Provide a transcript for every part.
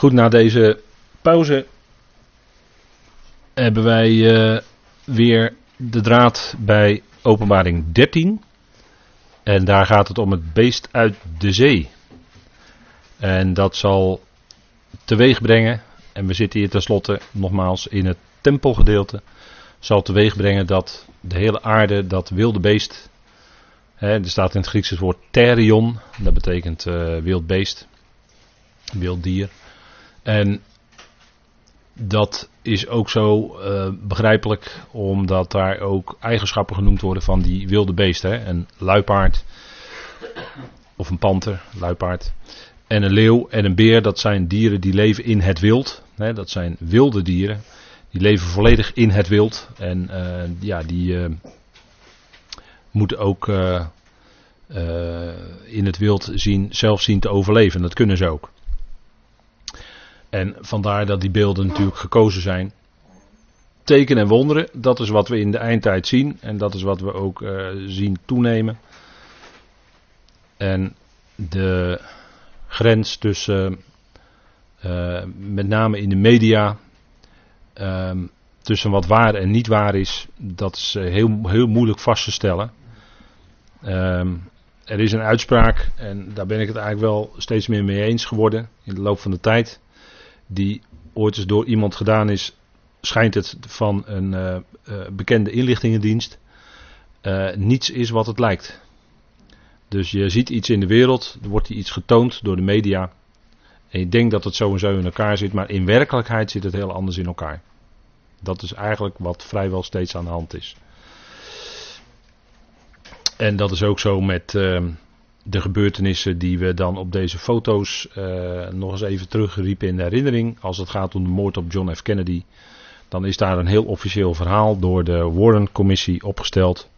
Goed, na deze pauze hebben wij uh, weer de draad bij Openbaring 13. En daar gaat het om het beest uit de zee. En dat zal teweeg brengen, en we zitten hier tenslotte nogmaals in het tempelgedeelte, zal teweeg brengen dat de hele aarde, dat wilde beest, hè, er staat in het Grieks het woord therion, dat betekent uh, wild beest, wild dier. En dat is ook zo uh, begrijpelijk, omdat daar ook eigenschappen genoemd worden van die wilde beesten. Hè? Een luipaard, of een panter, luipaard. En een leeuw en een beer, dat zijn dieren die leven in het wild. Hè? Dat zijn wilde dieren. Die leven volledig in het wild. En uh, ja, die uh, moeten ook in het wild zien, zelf zien te overleven. Dat kunnen ze ook. En vandaar dat die beelden natuurlijk gekozen zijn. Teken en wonderen, dat is wat we in de eindtijd zien. En dat is wat we ook uh, zien toenemen. En de grens tussen, uh, met name in de media, uh, tussen wat waar en niet waar is, dat is heel, heel moeilijk vast te stellen. Um, er is een uitspraak, en daar ben ik het eigenlijk wel steeds meer mee eens geworden in de loop van de tijd die ooit eens door iemand gedaan is, schijnt het van een uh, uh, bekende inlichtingendienst. Uh, niets is wat het lijkt. Dus je ziet iets in de wereld, er wordt iets getoond door de media. En je denkt dat het zo en zo in elkaar zit, maar in werkelijkheid zit het heel anders in elkaar. Dat is eigenlijk wat vrijwel steeds aan de hand is. En dat is ook zo met de gebeurtenissen die we dan op deze foto's uh, nog eens even teruggeriepen in herinnering. Als het gaat om de moord op John F. Kennedy, dan is daar een heel officieel verhaal door de Warren-commissie opgesteld.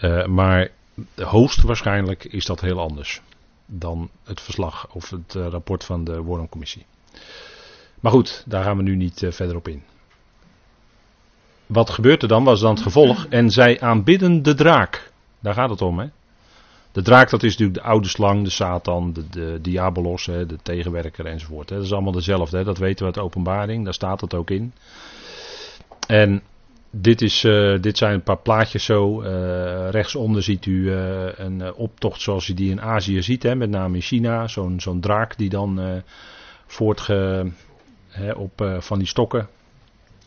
Uh, maar hoogstwaarschijnlijk is dat heel anders dan het verslag of het uh, rapport van de Warren-commissie. Maar goed, daar gaan we nu niet verder op in. Wat gebeurt er dan? Was dan het gevolg. En zij aanbidden de draak. Daar gaat het om, hè? De draak, dat is natuurlijk de oude slang, de Satan, de, de diabolos, hè, de tegenwerker enzovoort. Hè. Dat is allemaal dezelfde, hè. dat weten we uit de openbaring, daar staat het ook in. En dit, is, uh, dit zijn een paar plaatjes zo. Uh, rechtsonder ziet u uh, een optocht zoals u die in Azië ziet, hè, met name in China. Zo'n zo'n draak die dan voortge, hè, op van die stokken.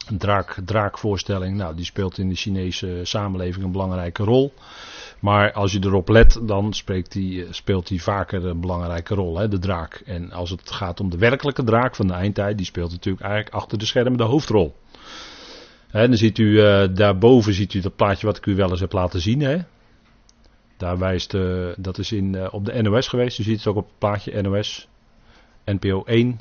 Een draak, draakvoorstelling, nou, die speelt in de Chinese samenleving een belangrijke rol. Maar als je erop let, dan eh, speelt hij vaker een belangrijke rol, hè, de draak. En als het gaat om de werkelijke draak van de eindtijd, die speelt natuurlijk eigenlijk achter de schermen de hoofdrol. Hè, dan ziet u uh, daarboven ziet u dat plaatje wat ik u wel eens heb laten zien. Hè. Daar wijst, uh, dat is in, op de NOS geweest. U ziet het ook op het plaatje NOS, NPO 1.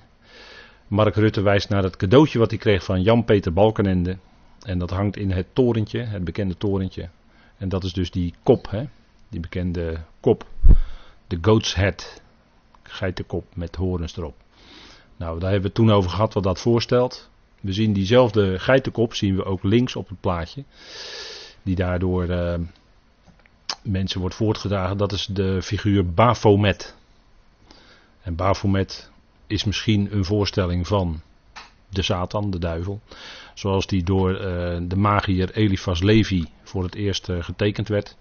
Mark Rutte wijst naar het cadeautje wat hij kreeg van Jan-Peter Balkenende. En dat hangt in het torentje, het bekende torentje en dat is dus die kop, hè? die bekende kop. De goat's head. Geitenkop met horens erop. Nou, daar hebben we het toen over gehad wat dat voorstelt. We zien diezelfde geitenkop, zien we ook links op het plaatje. Die daardoor uh, mensen wordt voortgedragen. Dat is de figuur Baphomet. En Baphomet is misschien een voorstelling van de Satan, de duivel. Zoals die door uh, de magier Eliphas Levi voor het eerst uh, getekend werd.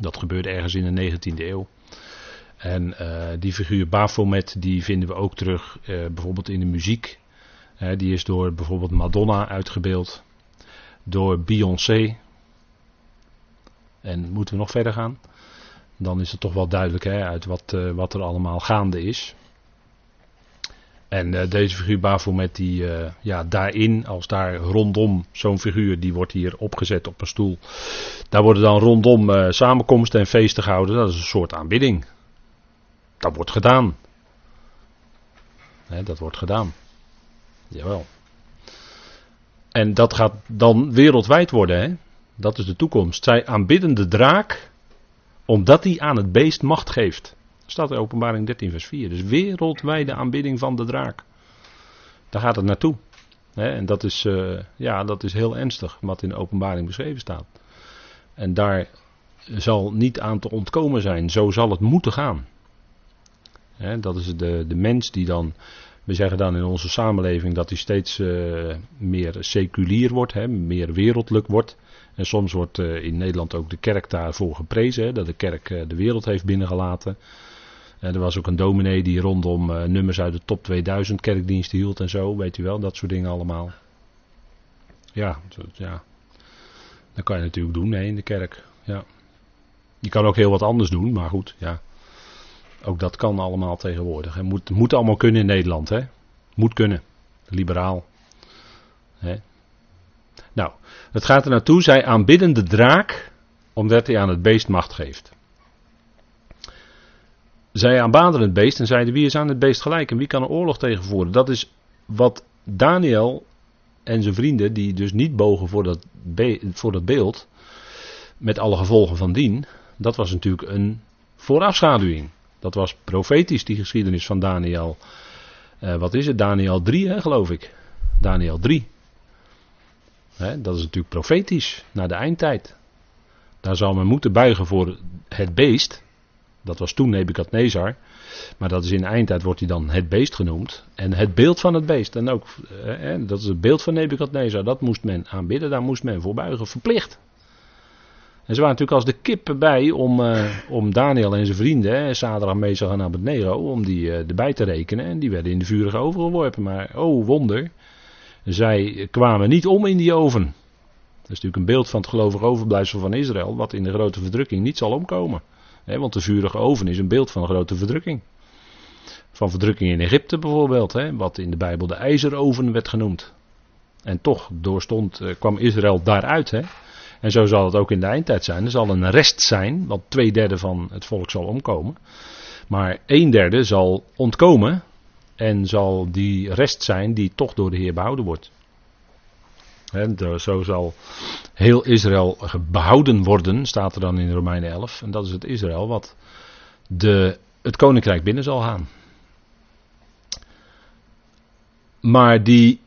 Dat gebeurde ergens in de 19e eeuw. En uh, die figuur Baphomet die vinden we ook terug bijvoorbeeld in de muziek. die is door bijvoorbeeld Madonna uitgebeeld. Door Beyoncé. En moeten we nog verder gaan? Dan is het toch wel duidelijk hè, uit wat, wat er allemaal gaande is. En uh, deze figuur Baphomet, die, uh, ja, daarin, als daar rondom zo'n figuur, die wordt hier opgezet op een stoel. Daar worden dan rondom uh, samenkomsten en feesten gehouden. Dat is een soort aanbidding. Dat wordt gedaan. Dat wordt gedaan. Jawel. En dat gaat dan wereldwijd worden, hè? Dat is de toekomst. Zij aanbidden de draak, omdat hij aan het beest macht geeft. Staat in openbaring 13 vers 4. Dus wereldwijde aanbidding van de draak. Daar gaat het naartoe. en dat is, uh, ja, dat is heel ernstig wat in de openbaring beschreven staat. En daar zal niet aan te ontkomen zijn. Zo zal het moeten gaan. dat is de, de mens die dan We zeggen dan in onze samenleving dat die steeds uh, meer seculier wordt, meer wereldlijk wordt. En soms wordt uh, in Nederland ook de kerk daarvoor geprezen, dat de kerk de wereld heeft binnengelaten. Er was ook een dominee die rondom nummers uit de top 2000 kerkdiensten hield en zo, weet u wel, dat soort dingen allemaal. Ja, ja. dat kan je natuurlijk doen hè, in de kerk. Ja. Je kan ook heel wat anders doen, maar goed, ja. Ook dat kan allemaal tegenwoordig. Het moet, moet allemaal kunnen in Nederland, hè? Moet kunnen. Liberaal. Hè? Nou, het gaat er naartoe. Zij aanbidden de draak, omdat hij aan het beest macht geeft. Zij aanbaden het beest en zeiden: wie is aan het beest gelijk en wie kan een oorlog tegenvoeren? Dat is wat Daniel en zijn vrienden, die dus niet bogen voor dat, voor dat beeld, met alle gevolgen van dien, dat was natuurlijk een voorafschaduwing. Dat was profetisch, die geschiedenis van Daniel. Uh, wat is het? Daniel 3, hè, geloof ik. Daniel 3. Hè, dat is natuurlijk profetisch, naar de eindtijd. Daar zal men moeten buigen voor het beest. Dat was toen Nebukadnezar. Maar dat is in de eindtijd wordt hij dan het beest genoemd. En het beeld van het beest. En ook, eh, dat is het beeld van Nebukadnezar. Dat moest men aanbidden. Daar moest men voor buigen. Verplicht. En ze waren natuurlijk als de kippen bij om, uh, om Daniel en zijn vrienden, Sadrach, Mesach en Abednego, om die erbij te rekenen. En die werden in de vurige oven geworpen. Maar, oh wonder, zij kwamen niet om in die oven. Dat is natuurlijk een beeld van het gelovige overblijfsel van Israël, wat in de grote verdrukking niet zal omkomen. Want de vurige oven is een beeld van een grote verdrukking. Van verdrukking in Egypte bijvoorbeeld, wat in de Bijbel de ijzeroven werd genoemd. En toch doorstond, uh, kwam Israël daaruit. En zo zal het ook in de eindtijd zijn. Er zal een rest zijn, want twee derde van het volk zal omkomen. Maar een derde zal ontkomen en zal die rest zijn die toch door de Heer behouden wordt. He, zo zal heel Israël behouden worden, staat er dan in Romeinen 11. En dat is het Israël wat de, het koninkrijk binnen zal gaan. Maar die,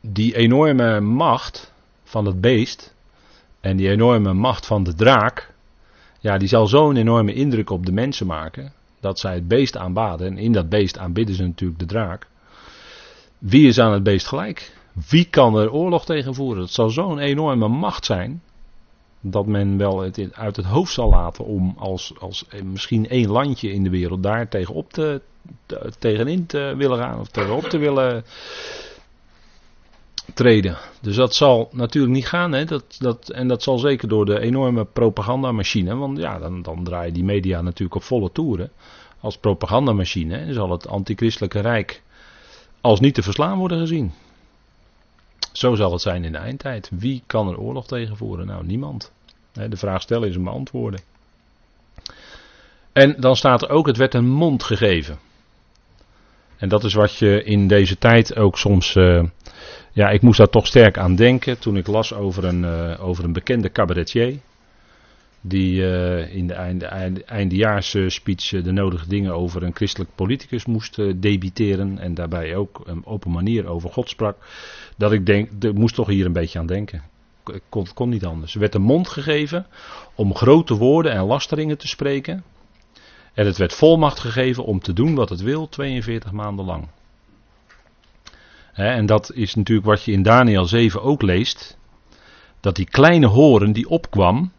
die enorme macht, van het beest en die enorme macht van de draak, ja, die zal zo'n enorme indruk op de mensen maken dat zij het beest aanbaden. En in dat beest aanbidden ze natuurlijk de draak. Wie is aan het beest gelijk? Wie kan er oorlog tegen voeren? Het zal zo'n enorme macht zijn. Dat men wel het uit het hoofd zal laten om als, als misschien één landje in de wereld daar tegenop te, te, tegenin te willen gaan. Of tegenop te willen treden. Dus dat zal natuurlijk niet gaan. Hè? Dat, dat, en dat zal zeker door de enorme propagandamachine. Want ja, dan, dan draaien die media natuurlijk op volle toeren. Als propagandamachine en zal het antichristelijke rijk als niet te verslaan worden gezien. Zo zal het zijn in de eindtijd. Wie kan er oorlog tegenvoeren? Nou, niemand. De vraag stellen is een beantwoorden. En dan staat er ook, het werd een mond gegeven. En dat is wat je in deze tijd ook soms uh, ja, ik moest daar toch sterk aan denken toen ik las over een, uh, over een bekende cabaretier. Die uh, in de einde, einde, eindejaarsspeech uh, de nodige dingen over een christelijk politicus moest debiteren. En daarbij ook een open manier over God sprak. Dat ik denk, ik moest toch hier een beetje aan denken. Kon, kon niet anders. Er werd een mond gegeven om grote woorden en lasteringen te spreken. En het werd volmacht gegeven om te doen wat het wil, 42 maanden lang en dat is natuurlijk wat je in Daniel 7 ook leest. Dat die kleine horen die opkwam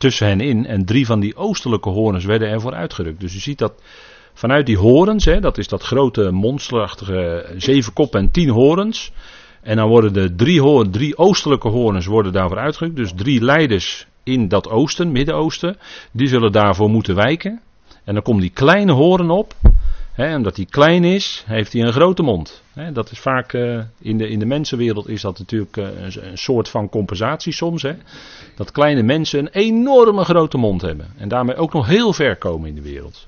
tussen hen in en drie van die oostelijke horens werden ervoor uitgerukt. Dus je ziet dat vanuit die horens, hè, dat is dat grote monsterachtige zeven koppen en tien horens. En dan worden de drie, horen, drie oostelijke horens worden daarvoor uitgerukt. Dus drie leiders in dat oosten, Midden-Oosten, die zullen daarvoor moeten wijken. En dan komt die kleine horen op omdat hij klein is, heeft hij een grote mond. dat is vaak uh, in, de, in de mensenwereld is dat natuurlijk een, een, soort van compensatie soms. Dat kleine mensen een enorme grote mond hebben. En daarmee ook nog heel ver komen in de wereld.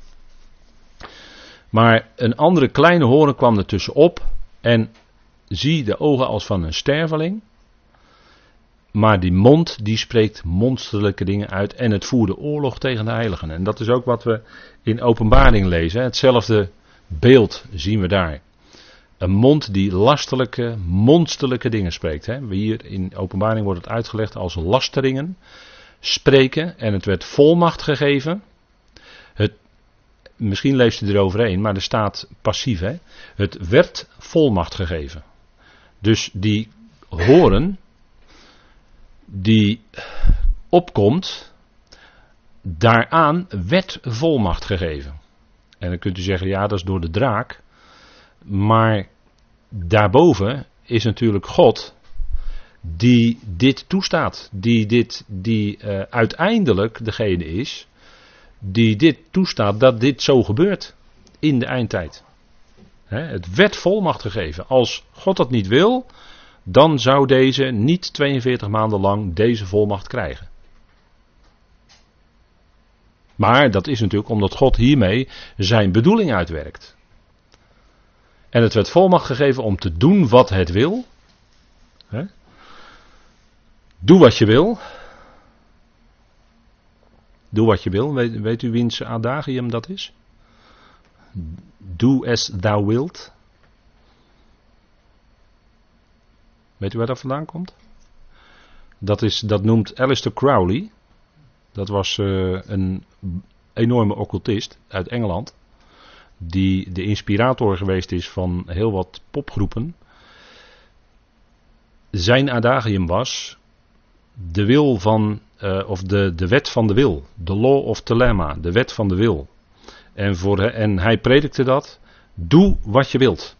Maar een andere kleine horen kwam er tussenop. En zie de ogen als van een sterveling. Maar die mond die spreekt monsterlijke dingen uit. En het voerde oorlog tegen de heiligen. En dat is ook wat we in openbaring lezen. Hetzelfde beeld zien we daar. Een mond die lastelijke, monsterlijke dingen spreekt. Hè. Hier in openbaring wordt het uitgelegd als lasteringen spreken. En het werd volmacht gegeven. Het misschien leest u eroverheen, maar er staat passief. Hè? Het werd volmacht gegeven. Dus die horen, die opkomt, daaraan werd volmacht gegeven. En dan kunt u zeggen, ja, dat is door de draak. Maar daarboven is natuurlijk God die dit toestaat. Die, dit, die uh, uiteindelijk degene is die dit toestaat dat dit zo gebeurt in de eindtijd. het werd volmacht gegeven. Als God dat niet wil, dan zou deze niet 42 maanden lang deze volmacht krijgen. Maar dat is natuurlijk omdat God hiermee zijn bedoeling uitwerkt. En het werd volmacht gegeven om te doen wat het wil. Doe wat je wil. Doe wat je wil. Weet, weet u wiens adagium dat is? Do as thou wilt. Weet u waar dat vandaan komt? Dat, is, dat noemt Alistair Crowley. Dat was uh, een enorme occultist uit Engeland. Die de inspirator geweest is van heel wat popgroepen. Zijn adagium was de wil van, uh, of de, de wet van de wil. De law of dilemma, de wet van de wil. En, voor, en hij predikte dat. Doe wat je wilt.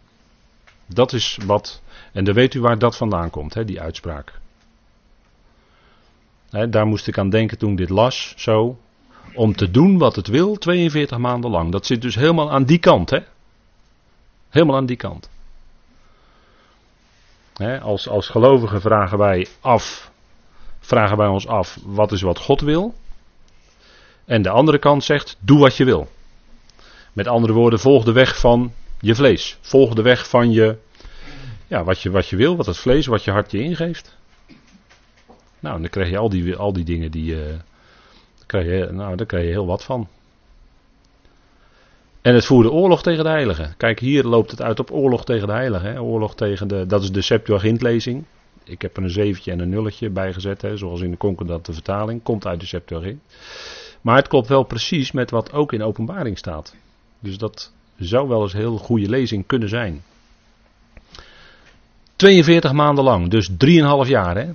Dat is wat. En dan weet u waar dat vandaan komt, hè, die uitspraak. Hè, daar moest ik aan denken toen dit las, zo. Om te doen wat het wil, 42 maanden lang. Dat zit dus helemaal aan die kant, hè? Helemaal aan die kant. Hè, als, als gelovigen vragen wij af vragen wij ons af, wat is wat God wil? En de andere kant zegt, doe wat je wil. Met andere woorden, volg de weg van je vlees. Volg de weg van je, ja, wat je, wat je wil, wat het vlees, wat je hart je ingeeft. Nou, dan krijg je al die, al die dingen die, uh, krijg je, nou, daar krijg je heel wat van. En het voerde oorlog tegen de heiligen. Kijk, hier loopt het uit op oorlog tegen de heiligen. Hè? Oorlog tegen de, dat is de Septuagint-lezing ik heb er een zeventje en een nulletje bij gezet, hè, zoals in de concordante vertaling. Komt uit de Septuagint. Maar het klopt wel precies met wat ook in openbaring staat. Dus dat zou wel eens een heel goede lezing kunnen zijn. 42 maanden lang, dus 3,5 jaar. Hè?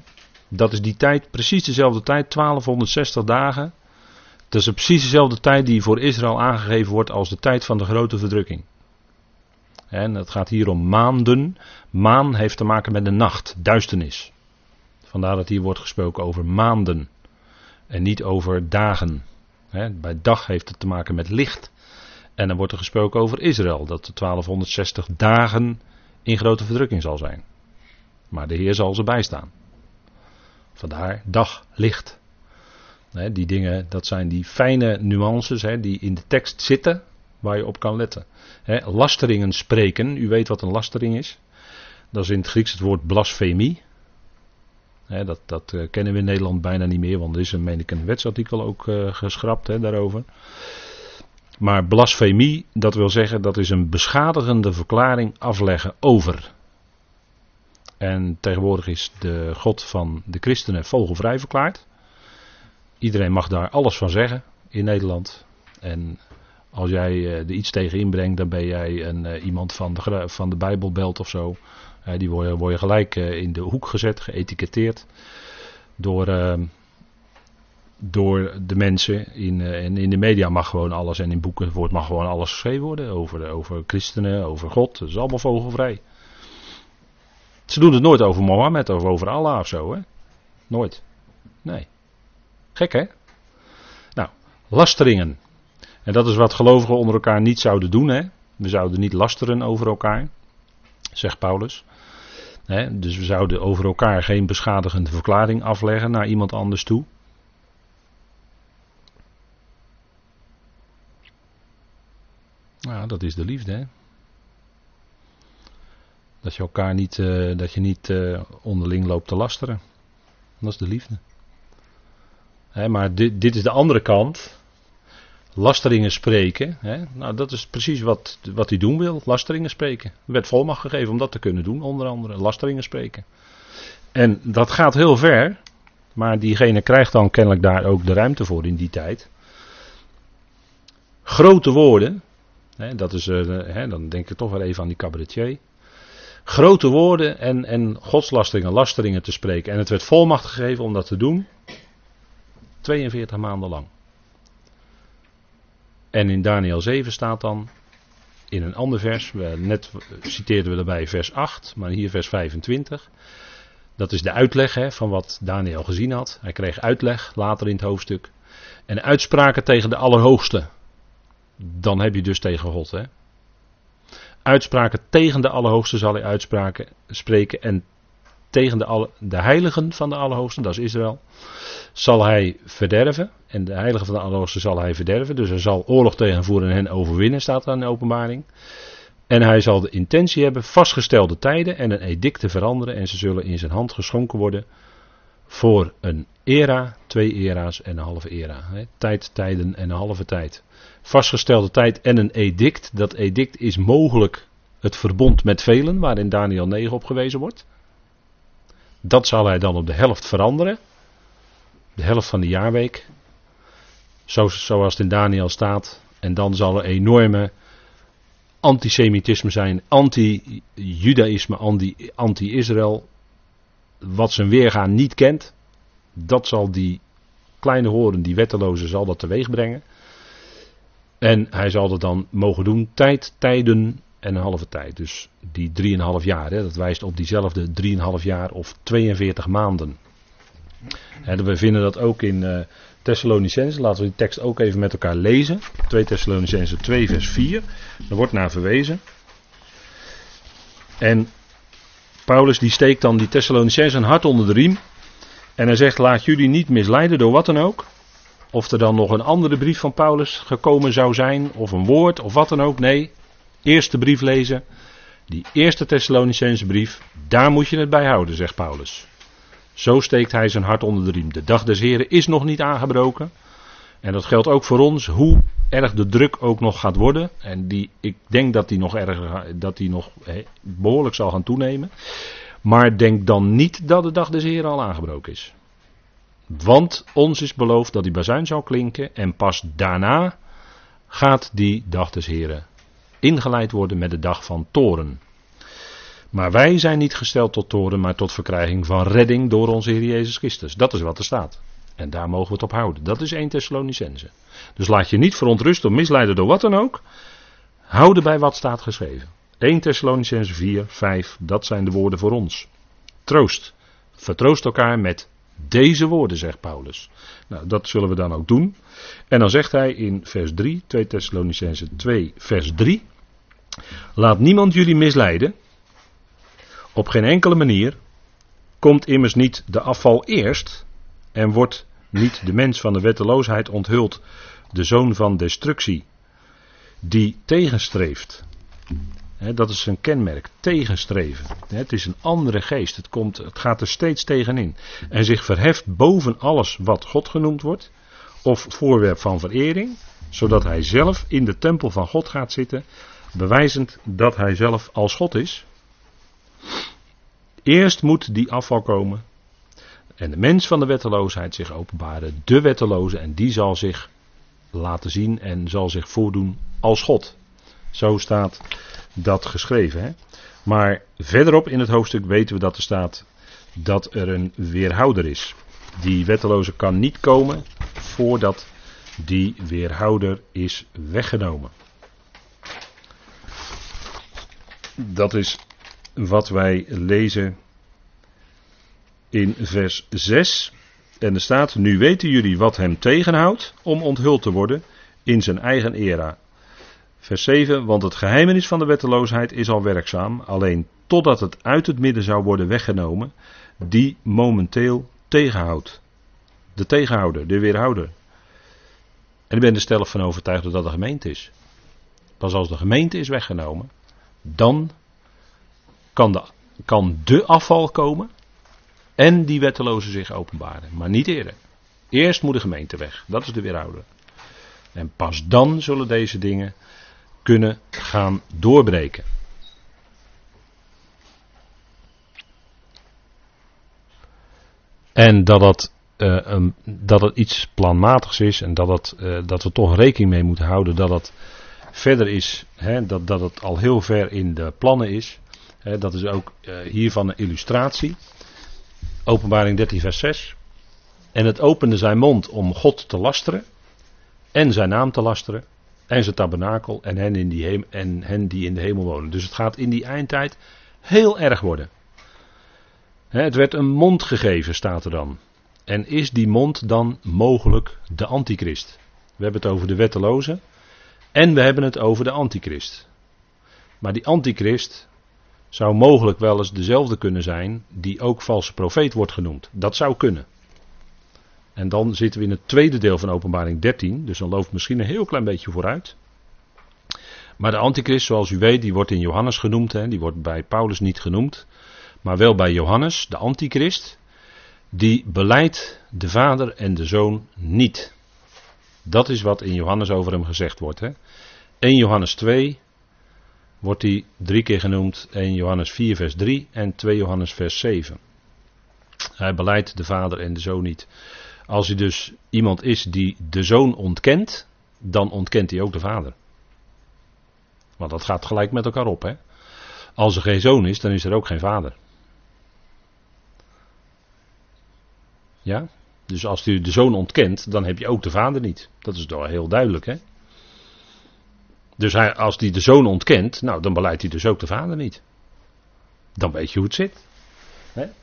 Dat is die tijd, precies dezelfde tijd, 1260 dagen. Dat is precies dezelfde tijd die voor Israël aangegeven wordt als de tijd van de grote verdrukking. En het gaat hier om maanden. Maan heeft te maken met de nacht, duisternis. Vandaar dat hier wordt gesproken over maanden. En niet over dagen. bij dag heeft het te maken met licht. En dan wordt er gesproken over Israël. Dat de 1260 dagen in grote verdrukking zal zijn. Maar de Heer zal ze bijstaan. Vandaar dag, licht. die dingen, dat zijn die fijne nuances die in de tekst zitten waar je op kan letten. lasteringen spreken, u weet wat een lastering is. Dat is in het Grieks het woord blasfemie. dat, dat uh, kennen we in Nederland bijna niet meer, want er is een, meen ik, een wetsartikel ook uh, geschrapt daarover. Maar blasfemie, dat wil zeggen, dat is een beschadigende verklaring afleggen over. En tegenwoordig is de God van de christenen vogelvrij verklaard. Iedereen mag daar alles van zeggen in Nederland. En als jij uh, er iets tegen inbrengt, dan ben jij een, uh, iemand van de, van de Bijbelbelt of zo. Uh, die word je, word je gelijk in de hoek gezet, geëtiketteerd. Door, ehm, door de mensen. In, en in de media mag gewoon alles. En in boeken wordt, mag gewoon alles geschreven worden. Over, over christenen, over God. Dat is allemaal vogelvrij. Ze doen het nooit over Mohammed of over Allah of zo, hè? Nooit. Nee. Gek, hè? Nou, lasteringen. En dat is wat gelovigen onder elkaar niet zouden doen. Hè? We zouden niet lasteren over elkaar, zegt Paulus. Dus we zouden over elkaar geen beschadigende verklaring afleggen naar iemand anders toe. Nou, dat is de liefde. Hè? Dat je elkaar niet, uh, dat je niet uh, onderling loopt te lasteren. Dat is de liefde. Maar dit, dit is de andere kant lasteringen spreken. Nou, dat is precies wat, wat hij doen wil, lasteringen spreken. Er werd volmacht gegeven om dat te kunnen doen, onder andere lasteringen spreken. En dat gaat heel ver, maar diegene krijgt dan kennelijk daar ook de ruimte voor in die tijd. Grote woorden, dat is, hè, dan denk ik toch wel even aan die cabaretier. Grote woorden en, en godslasteringen, lasteringen te spreken. En het werd volmacht gegeven om dat te doen. 42 maanden lang. En in Daniel 7 staat dan, in een ander vers, net citeerden we daarbij vers 8, maar hier vers 25. Dat is de uitleg hè, van wat Daniel gezien had. Hij kreeg uitleg later in het hoofdstuk. En uitspraken tegen de Allerhoogste. Dan heb je dus tegen God. Hè. Uitspraken tegen de Allerhoogste zal hij uitspraken spreken. En tegen de, de heiligen van de Allerhoogste, dat is Israël, zal hij verderven. En de heiligen van de Allerhoogste zal hij verderven. Dus hij zal oorlog tegenvoeren en hen overwinnen, staat er in de openbaring. En hij zal de intentie hebben vastgestelde tijden en een edict te veranderen. En ze zullen in zijn hand geschonken worden voor een era, twee era's en een halve era. Tijd, tijden en een halve tijd. Vastgestelde tijd en een edict. Dat edict is mogelijk het verbond met velen, waarin Daniel 9 op gewezen wordt. Dat zal hij dan op de helft veranderen. De helft van de jaarweek. zoals het in Daniel staat. En dan zal er enorme antisemitisme zijn, anti-judaïsme, anti-Israël, wat zijn weergaan niet kent, dat zal die kleine horen, die wetteloze, zal dat teweeg brengen. En hij zal dat dan mogen doen, tijd, tijden en een halve tijd. Dus die 3,5 jaar, hè, dat wijst op diezelfde 3,5 jaar of 42 maanden. En we vinden dat ook in uh. Laten we die tekst ook even met elkaar lezen. 2 Thessalonicense 2 vers 4. Er wordt naar verwezen. En Paulus die steekt dan die Thessalonicense een hart onder de riem. En hij zegt laat jullie niet misleiden door wat dan ook. Of er dan nog een andere brief van Paulus gekomen zou zijn. Of een woord of wat dan ook. Nee. Eerste brief lezen. Die eerste Thessalonicense brief. Daar moet je het bij houden zegt Paulus. Zo steekt hij zijn hart onder de riem. De dag des Heren is nog niet aangebroken. En dat geldt ook voor ons, hoe erg de druk ook nog gaat worden. En die, ik denk dat die nog, erger, dat die nog behoorlijk zal gaan toenemen. Maar denk dan niet dat de dag des Heren al aangebroken is. Want ons is beloofd dat die bazuin zal klinken. En pas daarna gaat die dag des Heren ingeleid worden met de dag van toren. Maar wij zijn niet gesteld tot toren, maar tot verkrijging van redding door onze Heer Jezus Christus. Dat is wat er staat. En daar mogen we het op houden. Dat is 1 Thessalonicense. Dus laat je niet verontrusten of misleiden door wat dan ook. Houden bij wat staat geschreven. 1 Thessalonicense 4, 5, dat zijn de woorden voor ons. Troost. Vertroost elkaar met deze woorden, zegt Paulus. Nou, dat zullen we dan ook doen. En dan zegt hij in vers 3, 2 Thessalonicense 2, vers 3. Laat niemand jullie misleiden op geen enkele manier komt immers niet de afval eerst en wordt niet de mens van de wetteloosheid onthuld, de zoon van destructie, die tegenstreeft. Dat is een kenmerk, tegenstreven. het is een andere geest, het, komt, het gaat er steeds tegenin. En zich verheft boven alles wat God genoemd wordt, of voorwerp van verering, zodat hij zelf in de tempel van God gaat zitten, bewijzend dat hij zelf als God is. Eerst moet die afval komen. En de mens van de wetteloosheid zich openbaren. De wetteloze. En die zal zich laten zien en zal zich voordoen als God. Zo staat dat geschreven. Hè? Maar verderop in het hoofdstuk weten we dat er staat dat er een weerhouder is. Die wetteloze kan niet komen voordat die weerhouder is weggenomen. Dat is wat wij lezen in vers 6. En er staat: Nu weten jullie wat hem tegenhoudt om onthuld te worden in zijn eigen era. Vers 7: Want het geheimenis van de wetteloosheid is al werkzaam, alleen totdat het uit het midden zou worden weggenomen, die momenteel tegenhoudt. De tegenhouder, de weerhouder. En ik ben er stellig van overtuigd dat dat de gemeente is. Pas als de gemeente is weggenomen, dan kan de, kan de afval komen en die wettelozen zich openbaren. Maar niet eerder. Eerst moet de gemeente weg. Dat is de weerhouder. En pas dan zullen deze dingen kunnen gaan doorbreken. En dat dat uh, dat het iets planmatigs is en dat, het, uh, dat we toch rekening mee moeten houden dat het verder is, hè, dat, dat het al heel ver in de plannen is. Hè, dat is ook uh, hiervan een illustratie. Openbaring 13, vers 6. En het opende zijn mond om God te lasteren en zijn naam te lasteren en zijn tabernakel en hen, in die en hen die in de hemel wonen. Dus het gaat in die eindtijd heel erg worden. Het werd een mond gegeven, staat er dan. En is die mond dan mogelijk de antichrist? We hebben het over de wetteloze en we hebben het over de antichrist. Maar die antichrist zou mogelijk wel eens dezelfde kunnen zijn die ook valse profeet wordt genoemd. Dat zou kunnen. En dan zitten we in het tweede deel van openbaring 13, dus dan loopt misschien een heel klein beetje vooruit. Maar de antichrist, zoals u weet, die wordt in Johannes genoemd, hè, die wordt bij Paulus niet genoemd, maar wel bij Johannes, de antichrist, die beleidt de vader en de zoon niet. Dat is wat in Johannes over hem gezegd wordt. Hè. 1 Johannes 2 wordt hij drie keer genoemd, 1 Johannes 4 vers 3 en 2 Johannes vers 7. Hij beleidt de vader en de zoon niet. Als hij dus iemand is die de zoon ontkent, dan ontkent hij ook de vader. Want dat gaat gelijk met elkaar op. Hè? Als er geen zoon is, dan is er ook geen vader. Ja? Dus als u de zoon ontkent, dan heb je ook de vader niet. Dat is toch heel duidelijk, hè? Dus hij, als hij de zoon ontkent, nou, dan beleidt hij dus ook de vader niet. Dan weet je hoe het zit.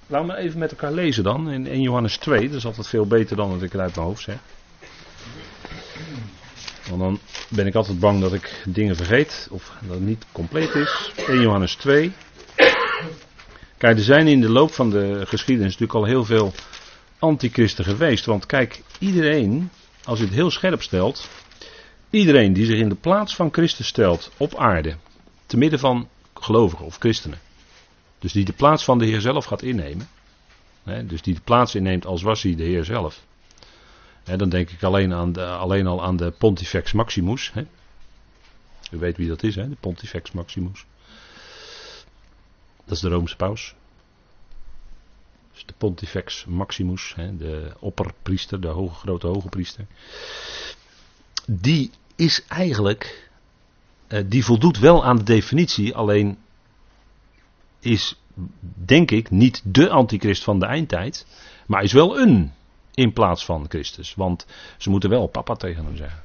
Laten we even met elkaar lezen dan. In 1 Johannes 2, dat is altijd veel beter dan wat ik er uit mijn hoofd zeg. Want dan ben ik altijd bang dat ik dingen vergeet of dat het niet compleet is. 1 Johannes 2. Kijk, er zijn in de loop van de geschiedenis natuurlijk al heel veel antichristen geweest. Want kijk, iedereen, als je het heel scherp stelt, iedereen die zich in de plaats van Christus stelt op aarde, te midden van gelovigen of christenen, dus die de plaats van de Heer zelf gaat innemen. Hè, dus die de plaats inneemt als was hij de Heer zelf. Hè, dan denk ik alleen, aan de, alleen al aan de Pontifex Maximus. Hè. U weet wie dat is, hè? de Pontifex Maximus. Dat is de Roomse paus. Dus de Pontifex Maximus, hè, de opperpriester, de hoge, grote hoge priester. Die is eigenlijk, uh, die voldoet wel aan de definitie, alleen is, denk ik, niet de antichrist van de eindtijd, maar is wel een in plaats van Christus. Want ze moeten wel papa tegen hem zeggen.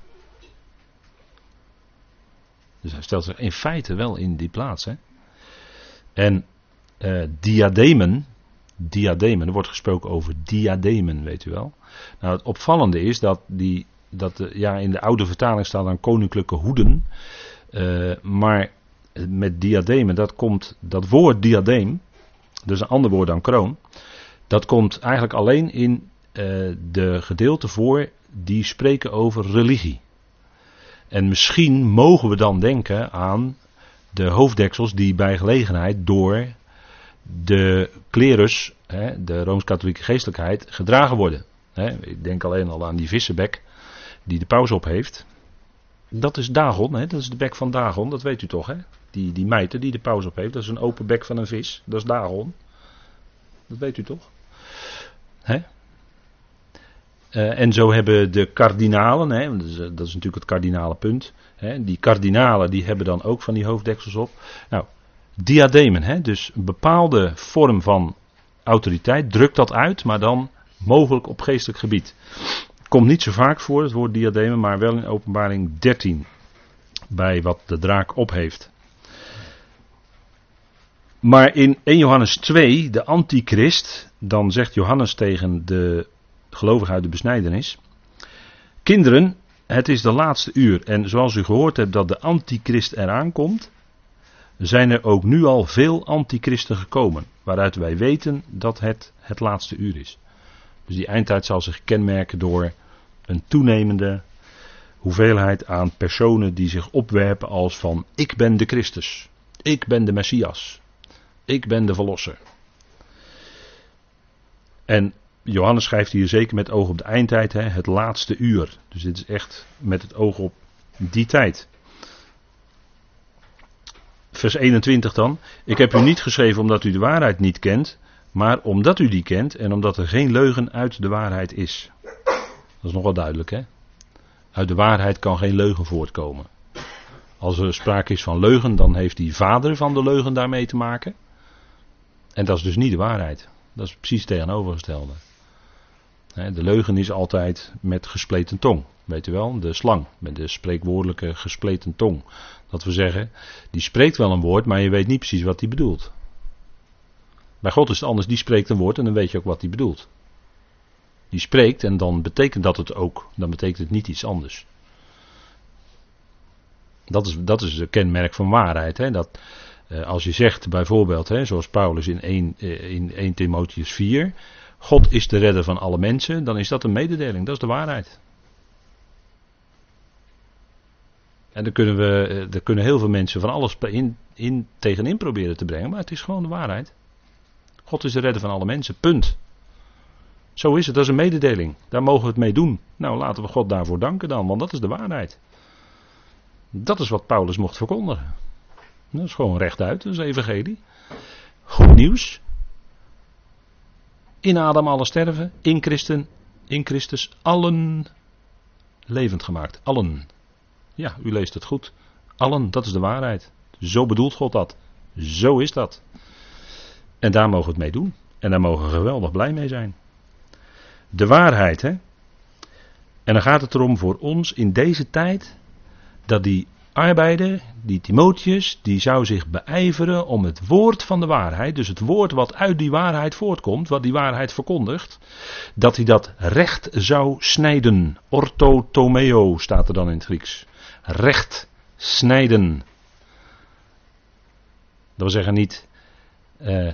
Dus hij stelt zich in feite wel in die plaats. Hè? En uh, diademen, diademen, er wordt gesproken over diademen, weet u wel. Nou, het opvallende is dat, die, dat de, ja, in de oude vertaling staat dan koninklijke hoeden. Uh, maar met diademen, dat komt, dat woord diadeem, dus een ander woord dan kroon, dat komt eigenlijk alleen in uh, de gedeelten voor die spreken over religie. En misschien mogen we dan denken aan de hoofddeksels die bij gelegenheid door de klerus, hè, de rooms-katholieke geestelijkheid, gedragen worden. Hè. Ik denk alleen al aan die vissenbek die de paus op heeft. Dat is Dagon, hè, dat is de bek van Dagon, dat weet u toch, hè? Die, die mijter die de paus op heeft, dat is een open bek van een vis. Dat is Dagon. Dat weet u toch? Hè? Uh, en zo hebben de kardinalen, hè, dat, is, dat, is, natuurlijk het kardinale punt. Hè, die kardinalen die hebben dan ook van die hoofddeksels op. Nou, diademen, hè, dus een bepaalde vorm van autoriteit, drukt dat uit, maar dan mogelijk op geestelijk gebied. Komt niet zo vaak voor, het woord diademen, maar wel in openbaring 13. Bij wat de draak op heeft. Maar in 1 Johannes 2, de antichrist, dan zegt Johannes tegen de gelovigen uit de besnijdenis. Kinderen, het is de laatste uur. En zoals u gehoord hebt dat de antichrist eraan komt, zijn er ook nu al veel antichristen gekomen. Waaruit wij weten dat het het laatste uur is. Dus die eindtijd zal zich kenmerken door een toenemende hoeveelheid aan personen die zich opwerpen als van ik ben de Christus. Ik ben de Messias. Ik ben de Verlosser. En Johannes schrijft hier zeker met oog op de eindtijd, hè, het laatste uur. Dus dit is echt met het oog op die tijd. Vers 21 dan. Ik heb u niet geschreven omdat u de waarheid niet kent, Maar omdat u die kent en omdat er geen leugen uit de waarheid is. Dat is nog wel duidelijk, hè? Uit de waarheid kan geen leugen voortkomen. Als er sprake is van leugen, dan heeft die vader van de leugen daarmee te maken. En dat is dus niet de waarheid. Dat is precies het tegenovergestelde. De leugen is altijd met gespleten tong. Weet u wel, de slang, met de spreekwoordelijke gespleten tong. Dat we zeggen, die spreekt wel een woord, maar je weet niet precies wat hij bedoelt. Bij God is het anders, die spreekt een woord en dan weet je ook wat hij bedoelt. Die spreekt en dan betekent dat het ook, dan betekent het niet iets anders. Dat is, dat is het kenmerk van waarheid. Hè? Dat, als je zegt bijvoorbeeld, hè, zoals Paulus in 1, eh, in 1 Timotheus 4, God is de redder van alle mensen, dan is dat een mededeling, dat is de waarheid. En daar kunnen, we, eh, daar kunnen heel veel mensen van alles in, in, tegenin proberen te brengen, maar het is gewoon de waarheid. God is de redder van alle mensen, punt. Zo is het, dat is een mededeling. Daar mogen we het mee doen. Nou, laten we God daarvoor danken dan, want dat is de waarheid. Dat is wat Paulus mocht verkondigen. Dat is gewoon rechtuit, dat is evangelie. Goed nieuws. In Adam alle sterven, in, Christen, in Christus allen levend gemaakt. Allen. Ja, u leest het goed. Allen, dat is de waarheid. Zo bedoelt God dat. Zo is dat. En daar mogen we het mee doen. En daar mogen we geweldig blij mee zijn. De waarheid, hè. En dan gaat het erom voor ons in deze tijd dat die arbeider, die Timotheus, die zou zich beijveren om het woord van de waarheid, dus het woord wat uit die waarheid voortkomt, wat die waarheid verkondigt, dat hij dat recht zou snijden. Orthotomeo staat er dan in het Grieks. Recht snijden. Dat wil zeggen niet uh,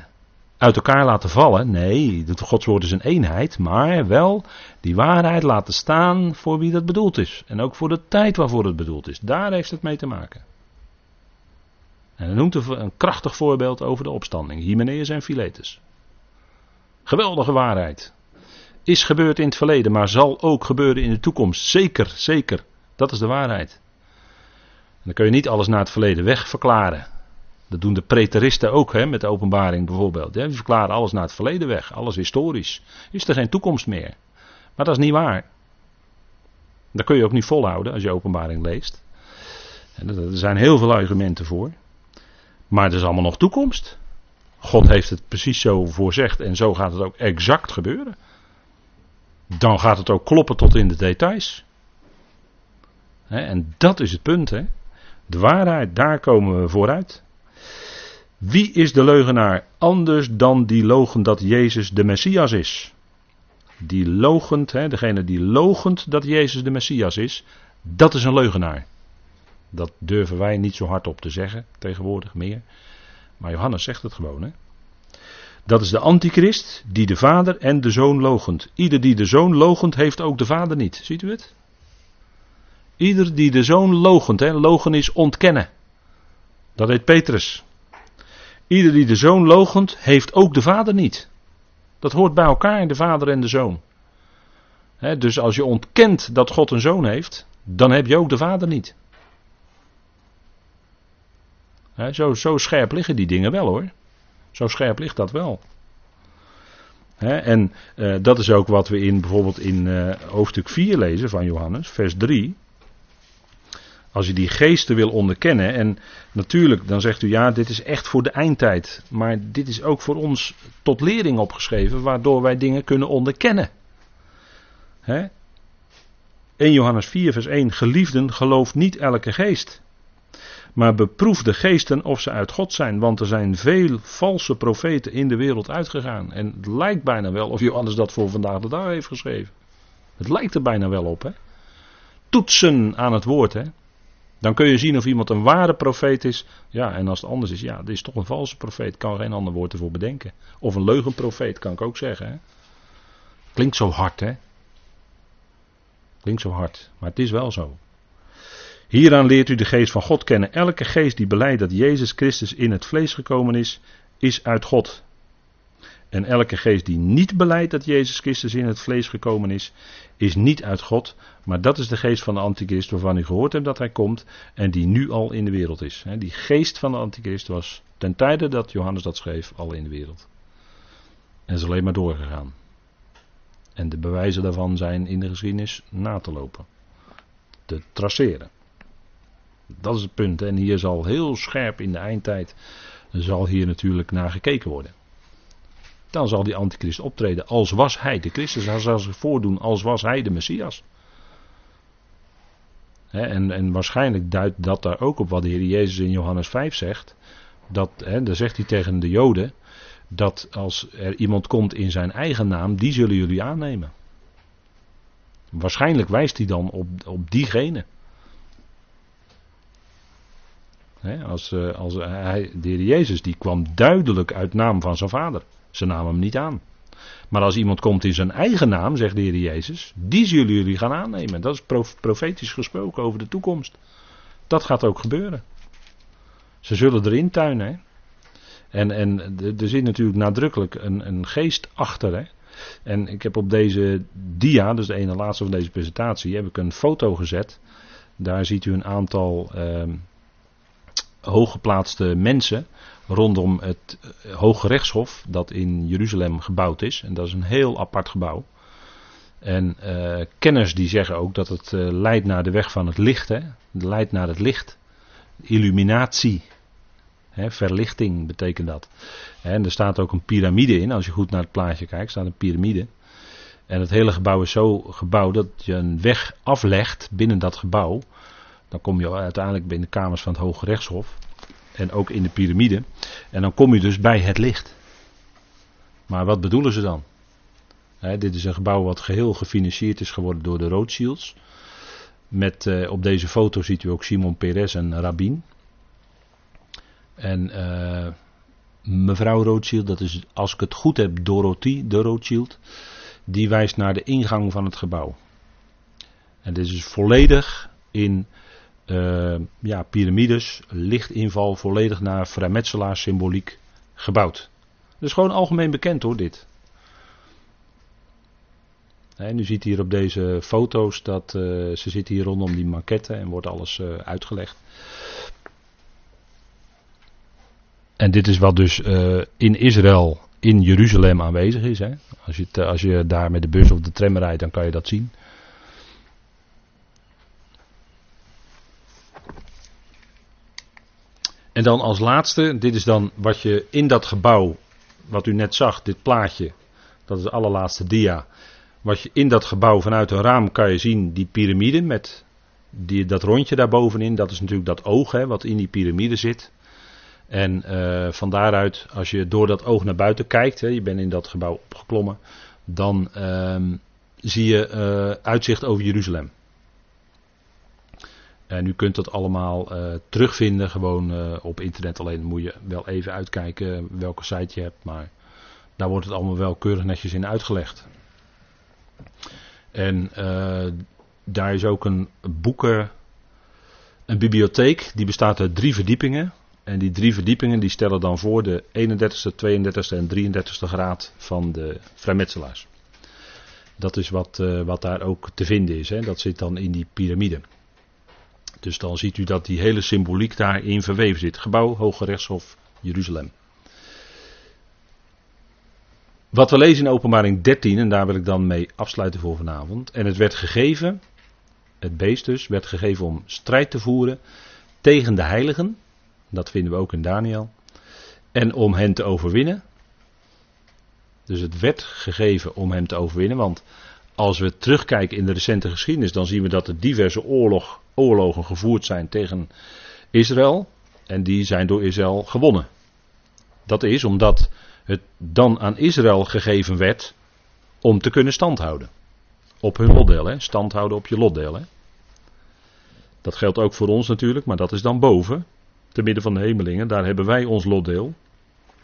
uit elkaar laten vallen. Nee, het godswoord is een eenheid, maar wel die waarheid laten staan voor wie dat bedoeld is. En ook voor de tijd waarvoor het bedoeld is. Daar heeft het mee te maken. En hij noemt een krachtig voorbeeld over de opstanding. Hymenaeus en Philetus. Geweldige waarheid. Is gebeurd in het verleden, maar zal ook gebeuren in de toekomst. Zeker, zeker. Dat is de waarheid. En dan kun je niet alles naar het verleden weg verklaren. Dat doen de preteristen ook, hè, met de openbaring bijvoorbeeld. Die verklaren alles naar het verleden weg, alles historisch. Is er geen toekomst meer. Maar dat is niet waar. Dat kun je ook niet volhouden als je openbaring leest. Er zijn heel veel argumenten voor. Maar er is allemaal nog toekomst. God heeft het precies zo voorzegd en zo gaat het ook exact gebeuren. Dan gaat het ook kloppen tot in de details. En dat is het punt. Hè? De waarheid, daar komen we vooruit. Wie is de leugenaar anders dan die logen dat Jezus de Messias is? Die logent, hè, degene die logent dat Jezus de Messias is, dat is een leugenaar. Dat durven wij niet zo hard op te zeggen tegenwoordig meer. Maar Johannes zegt het gewoon. Hè? Dat is de antichrist die de vader en de zoon logent. Ieder die de zoon logent heeft ook de vader niet. Ziet u het? Ieder die de zoon logent, hè, logen is ontkennen. Dat heet Petrus. Ieder die de zoon logent, heeft ook de vader niet. Dat hoort bij elkaar, de vader en de zoon. dus als je ontkent dat God een zoon heeft, dan heb je ook de vader niet. zo, zo, scherp liggen die dingen wel hoor. Zo scherp ligt dat wel. en uh, dat is ook wat we in bijvoorbeeld in uh, hoofdstuk 4 lezen van Johannes, vers 3. Als je die geesten wil onderkennen, en natuurlijk dan zegt u ja, dit is echt voor de eindtijd, maar dit is ook voor ons tot lering opgeschreven, waardoor wij dingen kunnen onderkennen. He? 1 Johannes 4, vers 1, geliefden, gelooft niet elke geest, maar beproef de geesten of ze uit God zijn, want er zijn veel valse profeten in de wereld uitgegaan. En het lijkt bijna wel of Johannes dat voor vandaag de dag heeft geschreven. Het lijkt er bijna wel op, hè. Toetsen aan het woord, hè. Dan kun je zien of iemand een ware profeet is. Ja, en als het anders is, ja, dit is toch een valse profeet. Kan geen ander woord ervoor bedenken. Of een leugenprofeet, kan ik ook zeggen. Hè? Klinkt zo hard, hè? Klinkt zo hard, maar het is wel zo. Hieraan leert u de geest van God kennen. Elke geest die beleidt dat Jezus Christus in het vlees gekomen is, is uit God. En elke geest die niet beleidt dat Jezus Christus in het vlees gekomen is, is niet uit God, maar dat is de geest van de antichrist waarvan u gehoord hebt dat hij komt en die nu al in de wereld is. Die geest van de antichrist was ten tijde dat Johannes dat schreef al in de wereld. En is alleen maar doorgegaan. En de bewijzen daarvan zijn in de geschiedenis na te lopen. Te traceren. Dat is het punt. En hier zal heel scherp in de eindtijd. zal hier natuurlijk naar gekeken worden. Dan zal die antichrist optreden als was hij de Christus. Hij zal zich voordoen als was hij de Messias. en, en waarschijnlijk duidt dat daar ook op wat de Heer Jezus in Johannes 5 zegt. Dat, he, daar zegt hij tegen de Joden dat als er iemand komt in zijn eigen naam, die zullen jullie aannemen. Waarschijnlijk wijst hij dan op, op diegene. als, eh, als hij, de heer Jezus die kwam duidelijk uit naam van zijn vader. Ze namen hem niet aan. Maar als iemand komt in zijn eigen naam, zegt de Heer Jezus, die zullen jullie gaan aannemen. Dat is profetisch gesproken over de toekomst. Dat gaat ook gebeuren. Ze zullen erin tuinen. Hè? En, en er zit natuurlijk nadrukkelijk een, een geest achter. Hè? En ik heb op deze dia, dus de ene laatste van deze presentatie, heb ik een foto gezet. Daar ziet u een aantal uh, hooggeplaatste mensen rondom het eh, Hoge Rechtshof dat in Jeruzalem gebouwd is. En dat is een heel apart gebouw. En uh, kenners die zeggen ook dat het uh, leidt naar de weg van het licht. Hè? Het leidt naar het licht. Illuminatie verlichting betekent dat. en er staat ook een piramide in. Als je goed naar het plaatje kijkt, staat een piramide. En het hele gebouw is zo gebouwd dat je een weg aflegt binnen dat gebouw. Dan kom je uiteindelijk binnen de kamers van het Hoge Rechtshof. En ook in de piramide. En dan kom je dus bij het licht. Maar wat bedoelen ze dan? dit is een gebouw wat geheel gefinancierd is geworden door de Rothschilds. Met, uh, op deze foto ziet u ook Simon Peres en Rabin. En uh, mevrouw Rothschild, dat is als ik het goed heb, Dorothy de Rothschild, die wijst naar de ingang van het gebouw. En dit is volledig in uh, ja, piramides, lichtinval, volledig naar vrijmetselaars symboliek gebouwd. Dat is gewoon algemeen bekend hoor, dit. En u ziet hier op deze foto's dat uh, ze zit hier rondom die maquette en wordt alles uh, uitgelegd. En dit is wat dus in Israël, in Jeruzalem aanwezig is. Hè. Als, je, als je daar met de bus of de tram rijdt, dan kan je dat zien. En dan als laatste, dit is dan wat je in dat gebouw, wat u net zag, dit plaatje, dat is de allerlaatste dia. Wat je in dat gebouw vanuit een raam kan je zien, die piramide met die, dat rondje daarbovenin, dat is natuurlijk dat oog hè, wat in die piramide zit. En uh, van daaruit, als je door dat oog naar buiten kijkt, hè, je bent in dat gebouw opgeklommen, dan uh, zie je uh, uitzicht over Jeruzalem. En u kunt dat allemaal uh, terugvinden, gewoon op internet. Alleen moet je wel even uitkijken welke site je hebt, maar daar wordt het allemaal wel keurig netjes in uitgelegd. En daar is ook een boeken, een bibliotheek, die bestaat uit drie verdiepingen. En die drie verdiepingen die stellen dan voor de 31ste, 32ste en 33ste graad van de vrijmetselaars. Dat is wat, wat daar ook te vinden is. Hè. Dat zit dan in die piramide. Dus dan ziet u dat die hele symboliek daarin verweven zit. Gebouw, Hoge Rechtshof, Jeruzalem. Wat we lezen in openbaring 13, en daar wil ik dan mee afsluiten voor vanavond. En het werd gegeven, het beest dus, werd gegeven om strijd te voeren tegen de heiligen dat vinden we ook in Daniel. En om hen te overwinnen. Dus het werd gegeven om hem te overwinnen. Want als we terugkijken in de recente geschiedenis, dan zien we dat er diverse oorlog, oorlogen gevoerd zijn tegen Israël. En die zijn door Israël gewonnen. Dat is omdat het dan aan Israël gegeven werd om te kunnen standhouden. Op hun lotdeel, hè? standhouden op je lotdeel. Hè? Dat geldt ook voor ons natuurlijk, maar dat is dan boven te midden van de hemelingen, daar hebben wij ons lotdeel.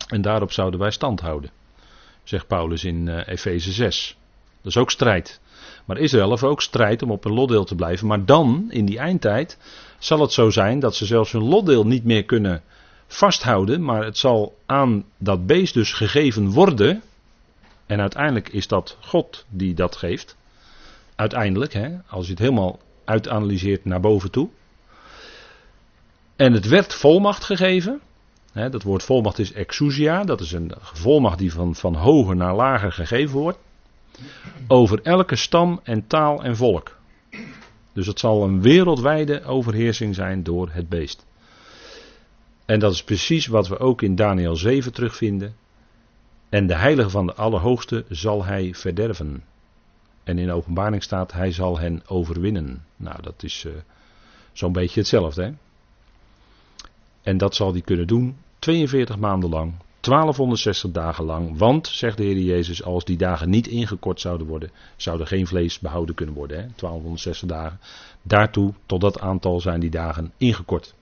En daarop zouden wij stand houden. Zegt Paulus in uh, Efeze 6. Dat is ook strijd. Maar Israël heeft ook strijd om op een lotdeel te blijven. Maar dan, in die eindtijd, zal het zo zijn dat ze zelfs hun lotdeel niet meer kunnen vasthouden. Maar het zal aan dat beest dus gegeven worden. En uiteindelijk is dat God die dat geeft. Uiteindelijk, hè, als je het helemaal uitanalyseert naar boven toe. En het werd volmacht gegeven. Dat woord volmacht is exousia. Dat is een volmacht die van, van hoger naar lager gegeven wordt. Over elke stam en taal en volk. Dus het zal een wereldwijde overheersing zijn door het beest. En dat is precies wat we ook in Daniel 7 terugvinden. En de heilige van de Allerhoogste zal hij verderven. En in openbaring staat, hij zal hen overwinnen. Nou, dat is uh, zo'n beetje hetzelfde. Hè? En dat zal hij kunnen doen 42 maanden lang, 1260 dagen lang. Want, zegt de Heer Jezus, als die dagen niet ingekort zouden worden, zou er geen vlees behouden kunnen worden. Hè? 1260 dagen. Daartoe, tot dat aantal, zijn die dagen ingekort.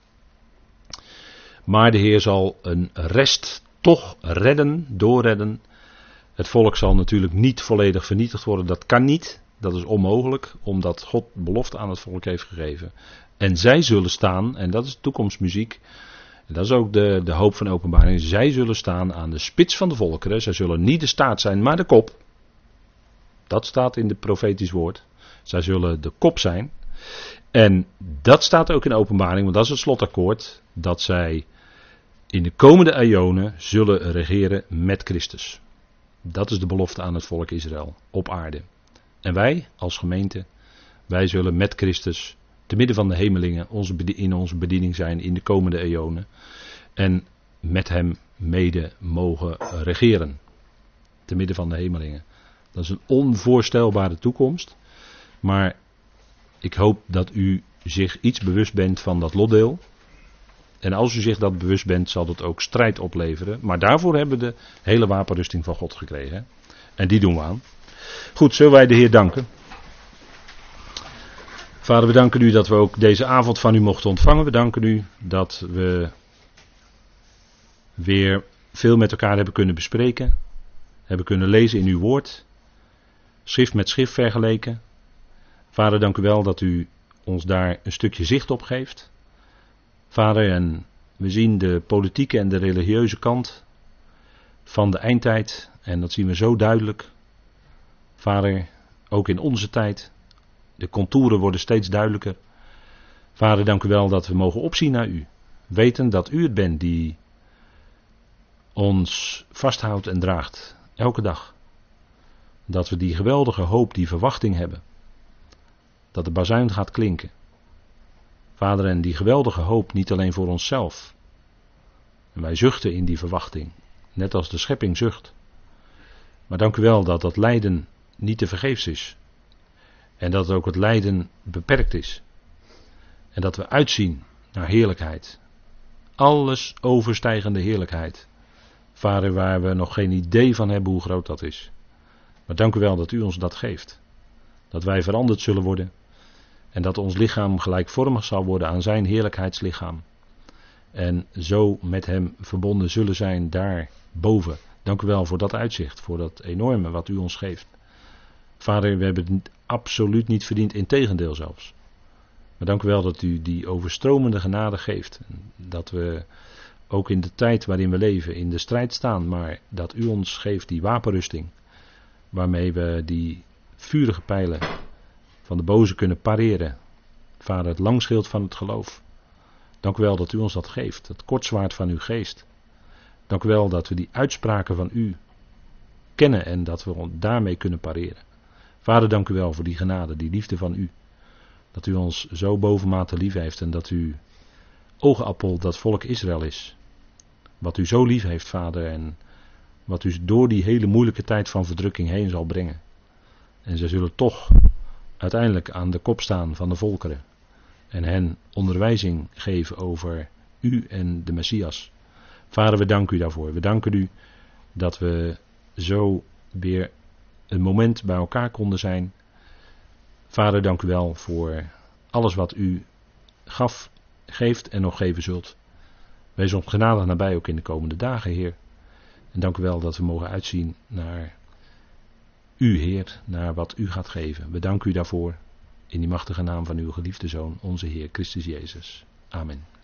Maar de Heer zal een rest toch redden, doorredden. Het volk zal natuurlijk niet volledig vernietigd worden. Dat kan niet. Dat is onmogelijk, omdat God belofte aan het volk heeft gegeven. En zij zullen staan, en dat is toekomstmuziek. Dat is ook de, de hoop van openbaring. Zij zullen staan aan de spits van de volkeren. Zij zullen niet de staat zijn, maar de kop. Dat staat in het profetisch woord. Zij zullen de kop zijn. En dat staat ook in openbaring, want dat is het slotakkoord. Dat zij in de komende eonen zullen regeren met Christus. Dat is de belofte aan het volk Israël op aarde. En wij als gemeente, wij zullen met Christus te midden van de hemelingen onze, in onze bediening zijn in de komende eonen. En met hem mede mogen regeren. Te midden van de hemelingen. Dat is een onvoorstelbare toekomst. Maar ik hoop dat u zich iets bewust bent van dat lotdeel. En als u zich dat bewust bent, zal dat ook strijd opleveren. Maar daarvoor hebben we de hele wapenrusting van God gekregen. En die doen we aan. Goed, zullen wij de Heer danken. Vader, we danken u dat we ook deze avond van u mochten ontvangen. We danken u dat we weer veel met elkaar hebben kunnen bespreken. Hebben kunnen lezen in uw woord. Schrift met schrift vergeleken. Vader, dank u wel dat u ons daar een stukje zicht op geeft. Vader, en we zien de politieke en de religieuze kant van de eindtijd. En dat zien we zo duidelijk. Vader, ook in onze tijd. De contouren worden steeds duidelijker. Vader, dank u wel dat we mogen opzien naar u. Weten dat u het bent die ons vasthoudt en draagt. Elke dag. Dat we die geweldige hoop, die verwachting hebben. Dat de bazuin gaat klinken. Vader, en die geweldige hoop niet alleen voor onszelf. En wij zuchten in die verwachting, net als de schepping zucht. Maar dank u wel dat dat lijden niet te vergeefs is. En dat ook het lijden beperkt is. En dat we uitzien naar heerlijkheid. Alles overstijgende heerlijkheid. Vader, waar we nog geen idee van hebben hoe groot dat is. Maar dank u wel dat u ons dat geeft. Dat wij veranderd zullen worden en dat ons lichaam gelijkvormig zal worden aan zijn heerlijkheidslichaam. En zo met hem verbonden zullen zijn daarboven. Dank u wel voor dat uitzicht, voor dat enorme wat u ons geeft. Vader, we hebben het absoluut niet verdiend, in tegendeel zelfs. Maar dank u wel dat u die overstromende genade geeft. Dat we ook in de tijd waarin we leven in de strijd staan, maar dat u ons geeft die wapenrusting. Waarmee we die vurige pijlen van de boze kunnen pareren. Vader, het langschild van het geloof. Dank u wel dat u ons dat geeft, het kortzwaard van uw geest. Dank u wel dat we die uitspraken van u kennen en dat we daarmee kunnen pareren. Vader, dank u wel voor die genade, die liefde van u. Dat u ons zo bovenmate lief heeft en dat u oogappel dat volk Israël is. Wat u zo lief heeft, Vader, en wat u door die hele moeilijke tijd van verdrukking heen zal brengen. En ze zullen toch uiteindelijk aan de kop staan van de volkeren. En hen onderwijzing geven over u en de Messias. Vader, we danken u daarvoor. We danken u dat we zo weer een moment bij elkaar konden zijn. Vader, dank u wel voor alles wat u gaf, geeft en nog geven zult. Wees ons genadig nabij ook in de komende dagen, Heer. En dank u wel dat we mogen uitzien naar u, Heer, naar wat u gaat geven. We danken u daarvoor in die machtige naam van uw geliefde Zoon, onze Heer Christus Jezus. Amen.